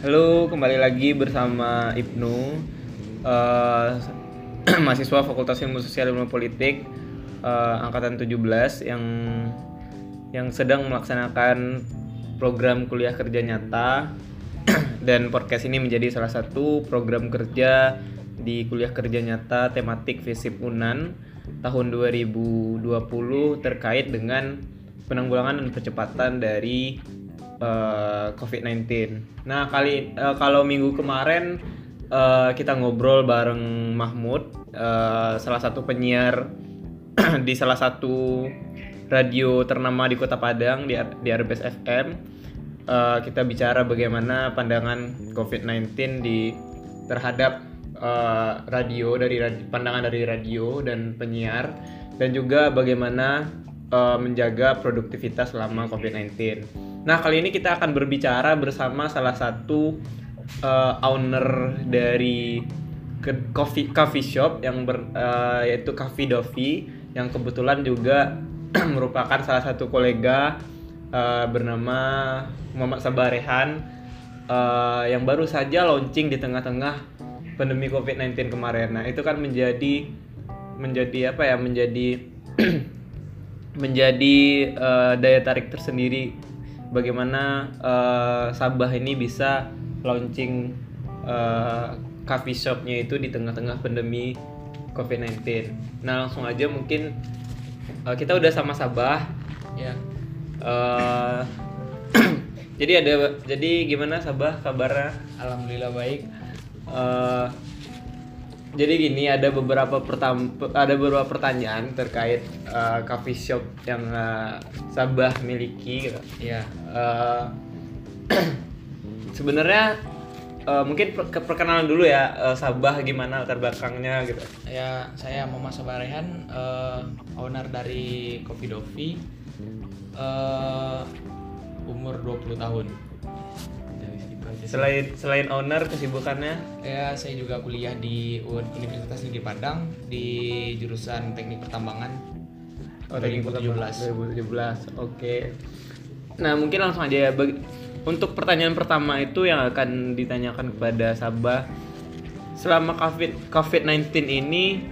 Halo, kembali lagi bersama Ibnu, eh, mahasiswa Fakultas Ilmu Sosial Ilmu Politik eh, angkatan 17 yang yang sedang melaksanakan program kuliah kerja nyata. Dan podcast ini menjadi salah satu program kerja di kuliah kerja nyata tematik FISIP UNAN tahun 2020 terkait dengan penanggulangan dan percepatan dari eh, COVID-19. Nah, kali eh, kalau minggu kemarin eh, kita ngobrol bareng Mahmud, eh, salah satu penyiar di salah satu radio ternama di Kota Padang di, di RBS FM. Eh, kita bicara bagaimana pandangan COVID-19 di terhadap eh, radio dari pandangan dari radio dan penyiar dan juga bagaimana eh, menjaga produktivitas selama COVID-19. Nah, kali ini kita akan berbicara bersama salah satu eh, owner dari coffee coffee shop yang ber, eh, yaitu Cafe Dovi yang kebetulan juga merupakan salah satu kolega eh, bernama Muhammad Sabarehan eh, yang baru saja launching di tengah-tengah pandemi COVID-19 kemarin. Nah, itu kan menjadi menjadi apa ya? Menjadi menjadi eh, daya tarik tersendiri bagaimana eh, Sabah ini bisa launching eh, coffee shopnya itu di tengah-tengah pandemi COVID-19. Nah langsung aja mungkin eh, kita udah sama Sabah. Ya, Eh, jadi ada jadi gimana Sabah kabarnya? alhamdulillah baik. Eh, jadi gini ada beberapa pertam ada beberapa pertanyaan terkait eh, coffee shop yang eh, Sabah miliki gitu. Ya, Eh, sebenarnya eh, mungkin per- ke- perkenalan dulu ya eh, Sabah gimana latar belakangnya gitu. ya saya Muhammad Sabarehan, eh, owner dari Coffee Dovi. Eh, umur 20 tahun. Selain selain owner kesibukannya Ya, saya juga kuliah di Universitas Negeri Padang di jurusan Teknik Pertambangan. Oh, teknik 2017. 2017. Oke. Nah, mungkin langsung aja ya. Untuk pertanyaan pertama itu yang akan ditanyakan kepada Sabah selama COVID COVID-19 ini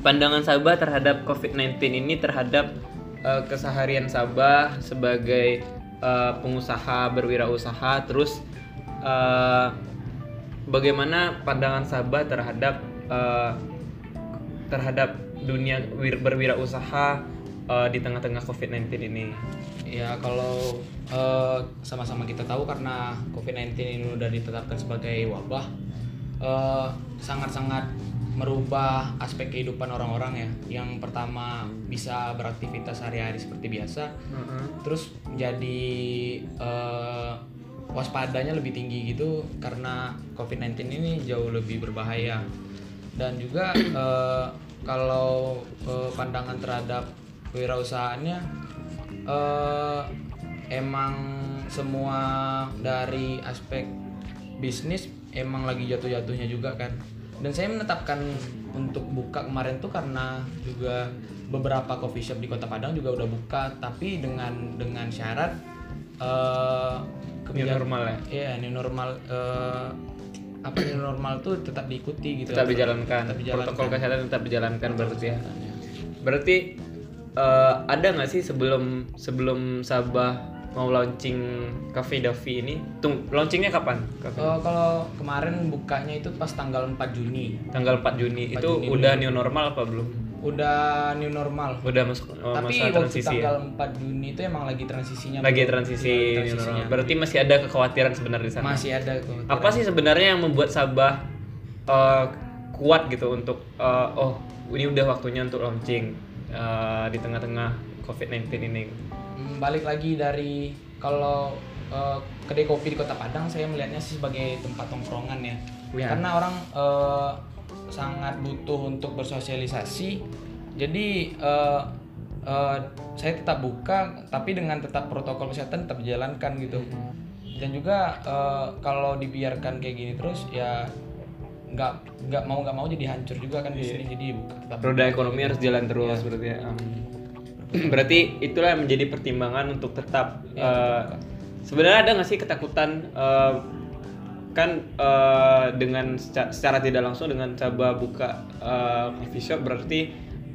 pandangan Sabah terhadap COVID-19 ini terhadap eh, keseharian Sabah sebagai eh, pengusaha berwirausaha terus eh, bagaimana pandangan Sabah terhadap eh, terhadap dunia wir- berwirausaha eh, di tengah-tengah COVID-19 ini. Ya kalau eh, sama-sama kita tahu karena COVID-19 ini udah ditetapkan sebagai wabah, eh, sangat-sangat merubah aspek kehidupan orang-orang ya. Yang pertama bisa beraktivitas sehari-hari seperti biasa, terus menjadi eh, waspadanya lebih tinggi gitu karena COVID-19 ini jauh lebih berbahaya. Dan juga eh, kalau eh, pandangan terhadap kewirausahaannya eh emang semua dari aspek bisnis emang lagi jatuh-jatuhnya juga kan dan saya menetapkan untuk buka kemarin tuh karena juga beberapa coffee shop di kota Padang juga udah buka tapi dengan dengan syarat eh New normal ya? Iya, new normal eh, apa new normal tuh tetap diikuti gitu. Tetap dijalankan. Tetap dijalankan. Protokol kesehatan tetap dijalankan berarti ya. Berarti eh, ada nggak sih sebelum sebelum Sabah mau launching Cafe Davi ini? Tung, launchingnya kapan? Cafe? Eh, kalau kemarin bukanya itu pas tanggal 4 Juni. Tanggal 4 Juni. 4 itu Juni udah new normal apa belum? Udah new normal. Udah masuk oh, Tapi masa waktu transisi tanggal ya. 4 Juni itu emang lagi transisinya. Lagi transisi Iya, new transisinya. normal. Berarti masih ada kekhawatiran sebenarnya di sana. masih ada tuh. Apa sih sebenarnya yang membuat Sabah eh, kuat gitu untuk eh, oh ini udah waktunya untuk launching eh, di tengah-tengah COVID-19 ini? Hmm, Balik lagi dari kalau eh, kedai kopi di Kota Padang saya melihatnya sih sebagai tempat tongkrongan ya. Ya. Karena orang eh, sangat butuh untuk bersosialisasi. Jadi eh, eh, saya tetap buka tapi dengan tetap protokol kesehatan tetap dijalankan gitu. Dan juga eh, kalau dibiarkan kayak gini terus ya nggak nggak mau nggak mau jadi hancur juga kan di sini jadi buka tetap roda ekonomi harus jalan terus berarti ya. Berarti itulah yang menjadi pertimbangan untuk tetap Ya, eh, sebenarnya ada nggak sih ketakutan eh, kan eh, dengan seca- secara tidak langsung dengan coba buka eh, coffee shop berarti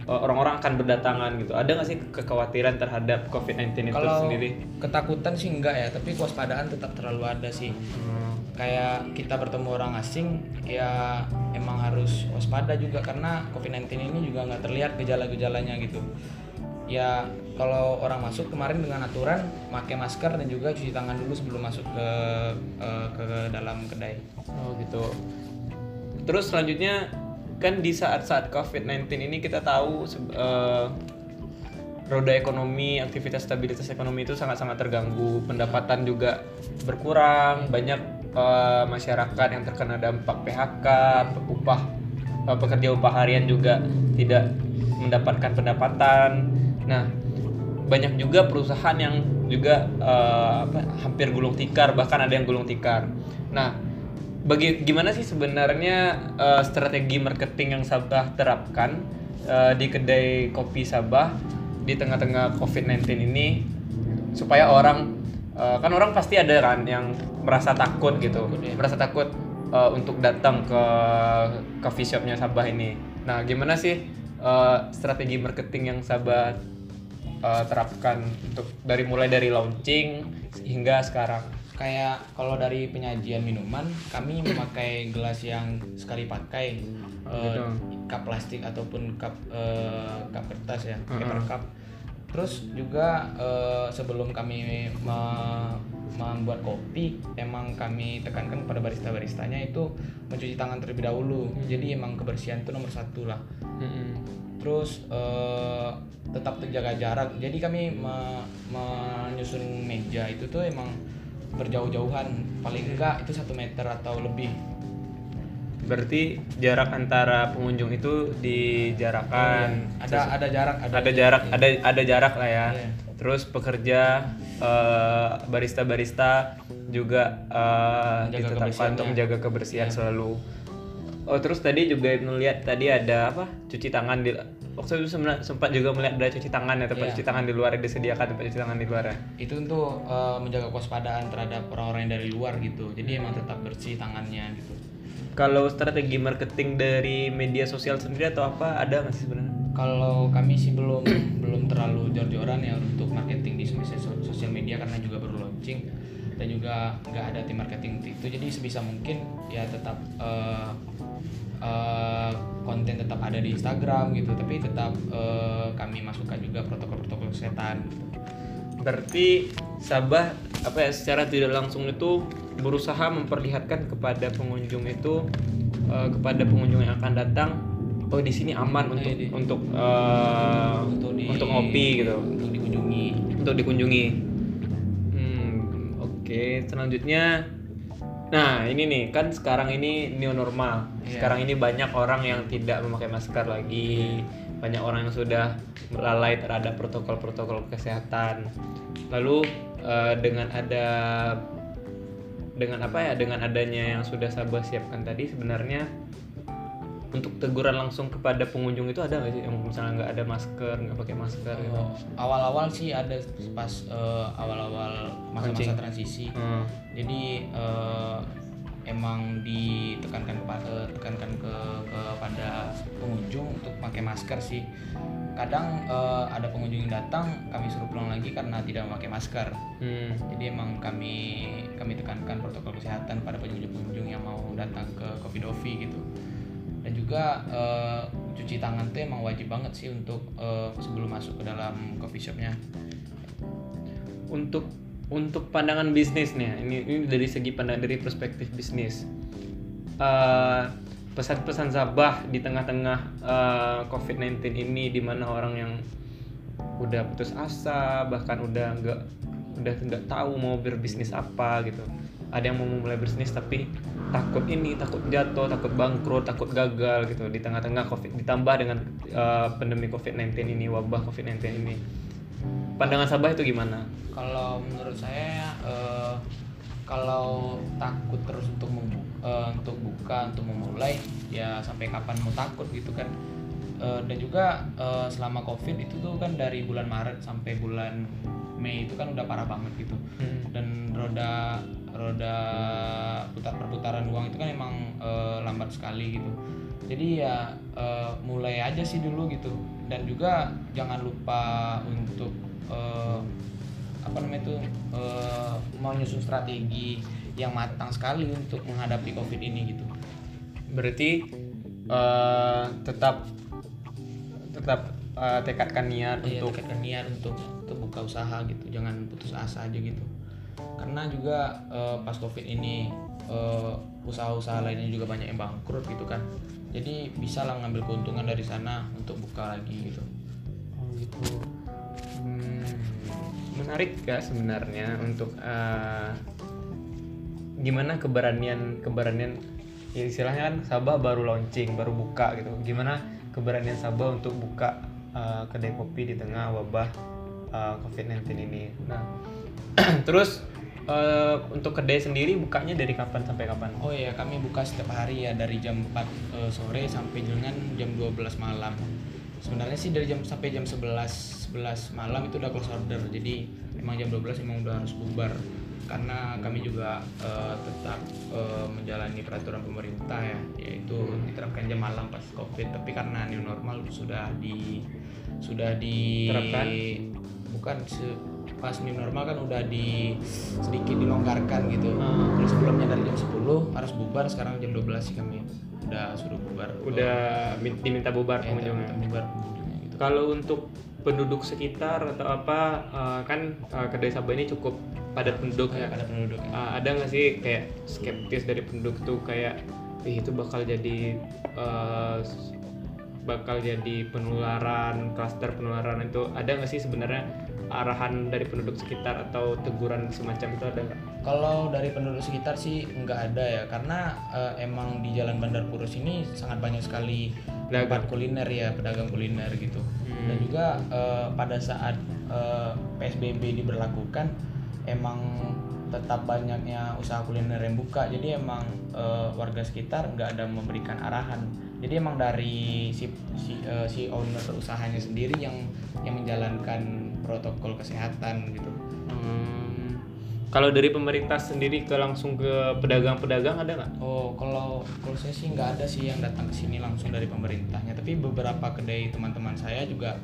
eh, orang-orang akan berdatangan gitu. Ada nggak sih kekhawatiran terhadap COVID-19 itu Kalau sendiri? ketakutan sih enggak ya, tapi kewaspadaan tetap terlalu ada sih. Hmm. Kayak kita bertemu orang asing, ya emang harus waspada juga karena COVID-19 ini juga nggak terlihat gejala-gejalanya gitu. Ya kalau orang masuk kemarin dengan aturan pakai masker dan juga cuci tangan dulu sebelum masuk ke eh, ke dalam kedai. Oh gitu. Terus selanjutnya kan di saat-saat COVID-19 ini kita tahu eh, roda ekonomi, aktivitas stabilitas ekonomi itu sangat-sangat terganggu, pendapatan juga berkurang, banyak eh, masyarakat yang terkena dampak PHK, upah eh, pekerja upah harian juga tidak mendapatkan pendapatan. Nah, banyak juga perusahaan yang juga apa, hampir gulung tikar, bahkan ada yang gulung tikar. Nah, bagi gimana sih sebenarnya eh, strategi marketing yang Sabah terapkan eh, di kedai kopi Sabah di tengah-tengah COVID-19 ini supaya orang eh, kan orang pasti ada kan yang merasa takut gitu, Takut, ya. merasa takut eh, untuk datang ke coffee shopnya Sabah ini. Nah, gimana sih eh, strategi marketing yang Sabah eh, terapkan untuk dari mulai dari launching hingga sekarang? Kayak kalau dari penyajian minuman, kami memakai gelas yang sekali pakai, Gitu. cup plastik ataupun cup cup kertas ya, paper cup. Terus juga eh, sebelum kami me- membuat kopi, emang kami tekankan kepada barista-baristanya itu mencuci tangan terlebih dahulu. Jadi emang kebersihan itu nomor satu lah. Mm-mm. Terus eh, tetap terjaga jarak. Jadi kami me- menyusun meja itu tuh emang berjauh-jauhan, paling enggak itu satu meter atau lebih. Berarti jarak antara pengunjung itu dijarakkan. Ada ada jarak, ada, ada jarak, ada ada jarak lah ya. Iya. Terus pekerja eh, barista-barista juga eh, Menjaga ditetapkan untuk menjaga kebersihan selalu. Oh terus tadi juga melihat tadi ada apa cuci tangan di waktu itu sempat juga melihat ada cuci tangan ya tempat Iya. cuci tangan di luar disediakan tempat cuci tangan di luar ya. Itu untuk eh, menjaga kewaspadaan terhadap orang-orang yang dari luar gitu. Jadi emang tetap bersih tangannya gitu. Kalau strategi marketing dari media sosial sendiri atau apa ada nggak sih sebenarnya? Kalau kami sih belum belum terlalu jor-joran ya untuk marketing di sosial sosial media karena juga baru launching dan juga nggak ada tim marketing itu jadi sebisa mungkin ya tetap eh, eh, konten tetap ada di Instagram gitu tapi tetap eh, kami masukkan juga protokol-protokol kesehatan gitu. Berarti Sabah apa ya secara tidak langsung itu berusaha memperlihatkan kepada pengunjung itu eh, kepada pengunjung yang akan datang oh di sini aman untuk di- untuk eh, untuk di, untuk ngopi gitu untuk dikunjungi untuk dikunjungi. Hmm, oke selanjutnya nah ini nih kan sekarang ini new normal. Iya. sekarang ini banyak orang yang tidak memakai masker lagi. Banyak orang yang sudah lalai terhadap protokol-protokol kesehatan. Lalu eh, dengan ada dengan apa ya dengan adanya yang sudah Sabah siapkan tadi sebenarnya untuk teguran langsung kepada pengunjung itu ada nggak sih? Yang misalnya nggak ada masker nggak pakai masker gitu? Oh, awal-awal sih ada pas eh, awal-awal masa-masa transisi. Hmm. jadi eh, emang ditekankan kepada tekankan ke kepada pengunjung untuk pakai masker sih. Kadang eh, ada pengunjung yang datang kami suruh pulang lagi karena tidak memakai masker. Hmm. jadi emang kami kami tekankan protokol kesehatan pada pengunjung-pengunjung yang mau datang ke Coffee Dovi gitu juga eh, cuci tangan tuh emang wajib banget sih untuk eh, sebelum masuk ke dalam coffee shopnya. Untuk untuk pandangan bisnis nih ini, ini dari segi pandang dari perspektif bisnis. Eh, pesan-pesan Sabah di tengah-tengah eh, COVID-19 ini di mana orang yang udah putus asa bahkan udah nggak udah nggak tahu mau berbisnis apa gitu ada yang mau mulai bisnis tapi takut ini takut jatuh takut bangkrut takut gagal gitu. Di tengah-tengah covid ditambah dengan eh, pandemi covid-19 ini wabah covid-19 ini. Pandangan Sabah itu gimana? Kalau menurut saya eh, kalau takut terus untuk eh, untuk buka untuk memulai ya sampai kapan mau takut gitu kan. Eh, dan juga eh, selama covid itu tuh kan dari bulan Maret sampai bulan Mei itu kan udah parah banget gitu. Hmm. dan roda roda putar perputaran uang itu kan emang eh, lambat sekali gitu. Jadi ya eh, mulai aja sih dulu gitu. Dan juga jangan lupa untuk eh, apa namanya itu eh, menyusun strategi yang matang sekali untuk menghadapi covid ini gitu. Berarti eh, tetap tetap eh, tekadkan niat Iya, untuk tekadkan niat untuk untuk buka usaha gitu jangan putus asa aja gitu karena juga eh, pas covid ini eh, usaha-usaha lainnya juga banyak yang bangkrut gitu kan jadi bisa lah ngambil keuntungan dari sana untuk buka lagi gitu Oh gitu. Hmm, menarik ya sebenarnya untuk eh, gimana keberanian keberanian ya istilahnya kan Sabah baru launching baru buka gitu. Gimana keberanian Sabah untuk buka eh, kedai kopi di tengah wabah eh, COVID-19 ini. Nah, terus eh, untuk kedai sendiri bukanya dari kapan sampai kapan? oh iya kami buka setiap hari ya dari jam 4 eh, sore sampai dengan jam 12 malam sebenarnya sih dari jam sampai jam 11 11 malam itu udah close order jadi emang jam 12 emang udah harus bubar karena kami juga eh, tetap eh, menjalani peraturan pemerintah ya yaitu diterapkan jam malam pas covid tapi karena new normal sudah di sudah di Terapkan? bukan se- pas new normal kan udah di sedikit dilonggarkan gitu Ah. Terus sebelumnya dari jam 10 harus bubar sekarang jam 12 sih kami udah suruh bubar Udah min- diminta bubar ya, pengunjungnya. bubar pengunjungnya gitu Kalau untuk penduduk sekitar atau apa eh, kan eh, kedai Sabah ini cukup padat penduduk ya. kayak ada penduduk ya. Eh, ada nggak sih kayak skeptis dari penduduk tuh kayak Ih, itu bakal jadi s- bakal jadi penularan klaster penularan itu ada nggak sih sebenarnya arahan dari penduduk sekitar atau teguran semacam itu ada nggak? Kalau dari penduduk sekitar sih nggak ada ya karena eh, emang di Jalan Bandar Purus ini sangat banyak sekali tempat kuliner ya pedagang kuliner gitu Hmm. dan juga eh, pada saat eh, PSBB diberlakukan emang tetap banyaknya usaha kuliner yang buka jadi emang eh, warga sekitar nggak ada memberikan arahan jadi emang dari si si, eh, si owner usahanya sendiri yang yang menjalankan protokol kesehatan gitu Hmm, kalau dari pemerintah sendiri ke langsung ke pedagang-pedagang ada nggak? Oh, kalau kalau saya sih nggak ada sih yang datang ke sini langsung dari pemerintahnya. Tapi beberapa kedai teman-teman saya juga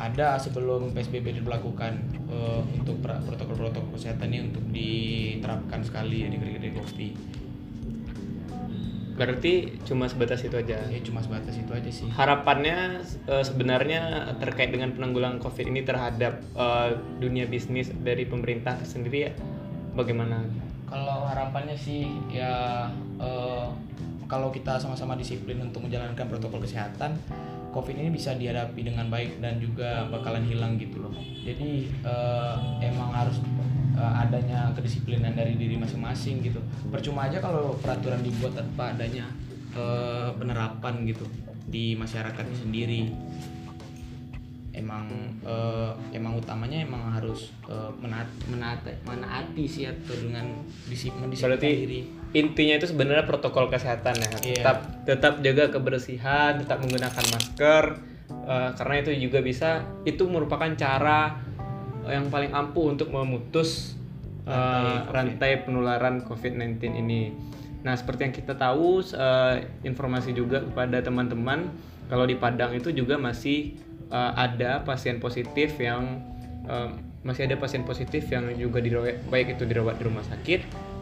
ada sebelum PSBB diberlakukan eh, untuk protokol-protokol kesehatan ini untuk diterapkan sekali di kedai-kedai kopi. Berarti cuma sebatas itu aja. Ya cuma sebatas itu aja sih. Harapannya eh, sebenarnya terkait dengan penanggulangan COVID ini terhadap eh, dunia bisnis dari pemerintah sendiri ya bagaimana? Kalau harapannya sih ya eh, kalau kita sama-sama disiplin untuk menjalankan protokol kesehatan, COVID ini bisa dihadapi dengan baik dan juga bakalan hilang gitu loh. Jadi eh, emang harus eh, adanya kedisiplinan dari diri masing-masing gitu. Percuma aja kalau peraturan dibuat tanpa adanya eh, penerapan gitu di masyarakatnya sendiri emang eh, emang utamanya emang harus eh, menaat, menaati, menaati sih atau dengan disip, mendisiplinkan Berarti diri. intinya itu sebenarnya protokol kesehatan ya. Iya. Tetap tetap jaga kebersihan, tetap menggunakan masker eh, karena itu juga bisa itu merupakan cara yang paling ampuh untuk memutus eh, Rantai rantai penularan COVID-19 ini. Nah, seperti yang kita tahu eh, informasi juga kepada teman-teman kalau di Padang itu juga masih eh, ada pasien positif yang eh, masih ada pasien positif yang juga dirawat baik itu dirawat di rumah sakit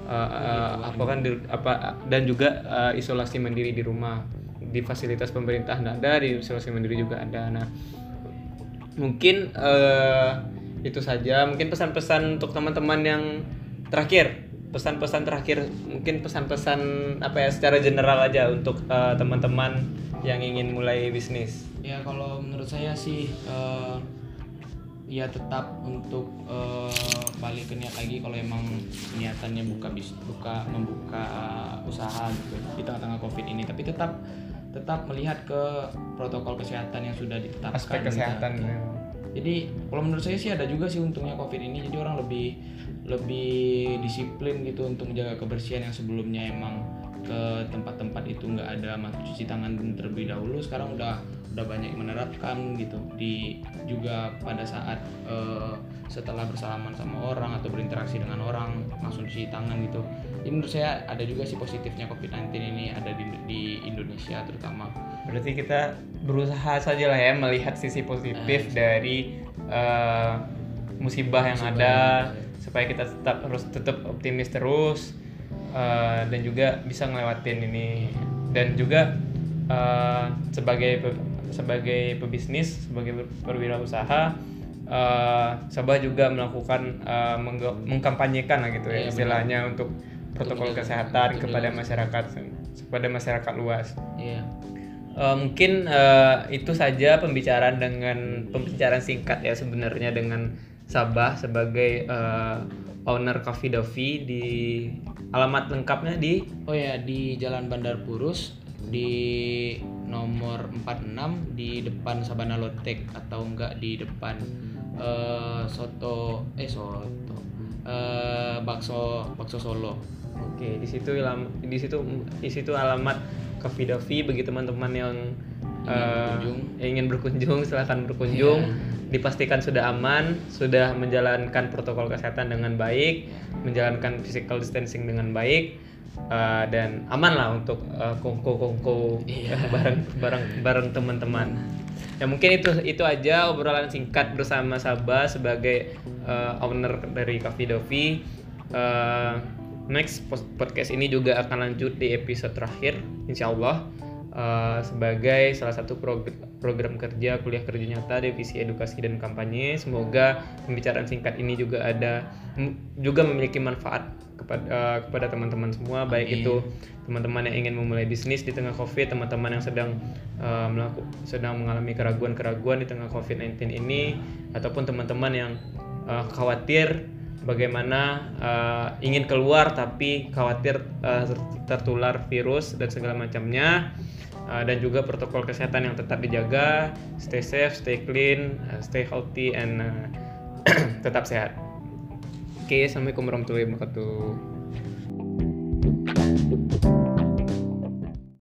eh, eh, apa kan di- apa dan juga eh, isolasi mandiri di rumah. Di fasilitas pemerintah ada di isolasi mandiri juga ada. Nah mungkin eh, itu saja. Mungkin pesan-pesan untuk teman-teman yang terakhir. Pesan-pesan terakhir mungkin pesan-pesan apa ya secara general aja untuk eh, teman-teman yang ingin mulai bisnis Ya kalau menurut saya sih eh, ya tetap untuk eh, balik ke niat lagi kalau emang niatannya buka bis buka membuka usaha gitu di tengah-tengah covid ini tapi tetap tetap melihat ke protokol kesehatan yang sudah ditetapkan aspek gitu. kesehatan Jadi kalau menurut saya sih ada juga sih untungnya COVID ini. Jadi orang lebih lebih disiplin gitu untuk menjaga kebersihan yang sebelumnya emang ke tempat-tempat itu nggak ada cuci tangan terlebih dahulu. Sekarang udah udah banyak menerapkan gitu. Di juga pada saat eh, setelah bersalaman sama orang atau berinteraksi dengan orang langsung cuci tangan gitu. Jadi menurut saya ada juga sih positifnya COVID-19 ini ada di, di Indonesia terutama. Berarti kita berusaha saja lah ya melihat sisi positif dari eh, musibah yang Musibah ada yang ada. supaya kita tetap harus tetap optimis terus eh, dan juga bisa ngelewatin ini. Dan juga eh, sebagai sebagai pebisnis sebagai perwirausaha eh, Sabah juga melakukan mengga- mengkampanyekan lah gitu ya Iya, istilahnya untuk protokol menjaga- kesehatan untuk kepada menjaga masyarakat kepada masyarakat luas. iya. Eh, mungkin eh, itu saja pembicaraan dengan pembicaraan singkat ya sebenarnya dengan Sabah sebagai eh, owner Coffee Dovi di alamat lengkapnya di? Oh ya di Jalan Bandar Purus di nomor 46 di depan Sabana Lotek atau enggak di depan eh, soto eh soto eh, bakso bakso Solo. Oke, di situ ilam- di situ di situ alamat Coffee Dovi bagi teman-teman yang Ingin berkunjung. ingin berkunjung silahkan berkunjung. Dipastikan sudah aman, sudah menjalankan protokol kesehatan dengan baik, menjalankan physical distancing dengan baik. Eh, dan aman lah untuk eh, kongko-kongko Iya. bareng bareng bareng teman-teman. Ya mungkin itu itu aja obrolan singkat bersama Sabah sebagai eh, owner dari Coffee Dovi. Eh, next podcast ini juga akan lanjut di episode terakhir, insya Allah eh, sebagai salah satu prog- program kerja kuliah kerja nyata divisi edukasi dan kampanye. Semoga pembicaraan singkat ini juga ada juga memiliki manfaat kepada eh, kepada teman-teman semua, baik Amin. itu teman-teman yang ingin memulai bisnis di tengah covid teman-teman yang sedang uh, melaku- sedang mengalami keraguan-keraguan di tengah covid-19 ini ataupun teman-teman yang uh, khawatir bagaimana uh, ingin keluar tapi khawatir uh, ter- tertular virus dan segala macamnya Uh, dan juga protokol kesehatan yang tetap dijaga stay safe stay clean uh, stay healthy and uh, tetap sehat oke assalamualaikum warahmatullahi wabarakatuh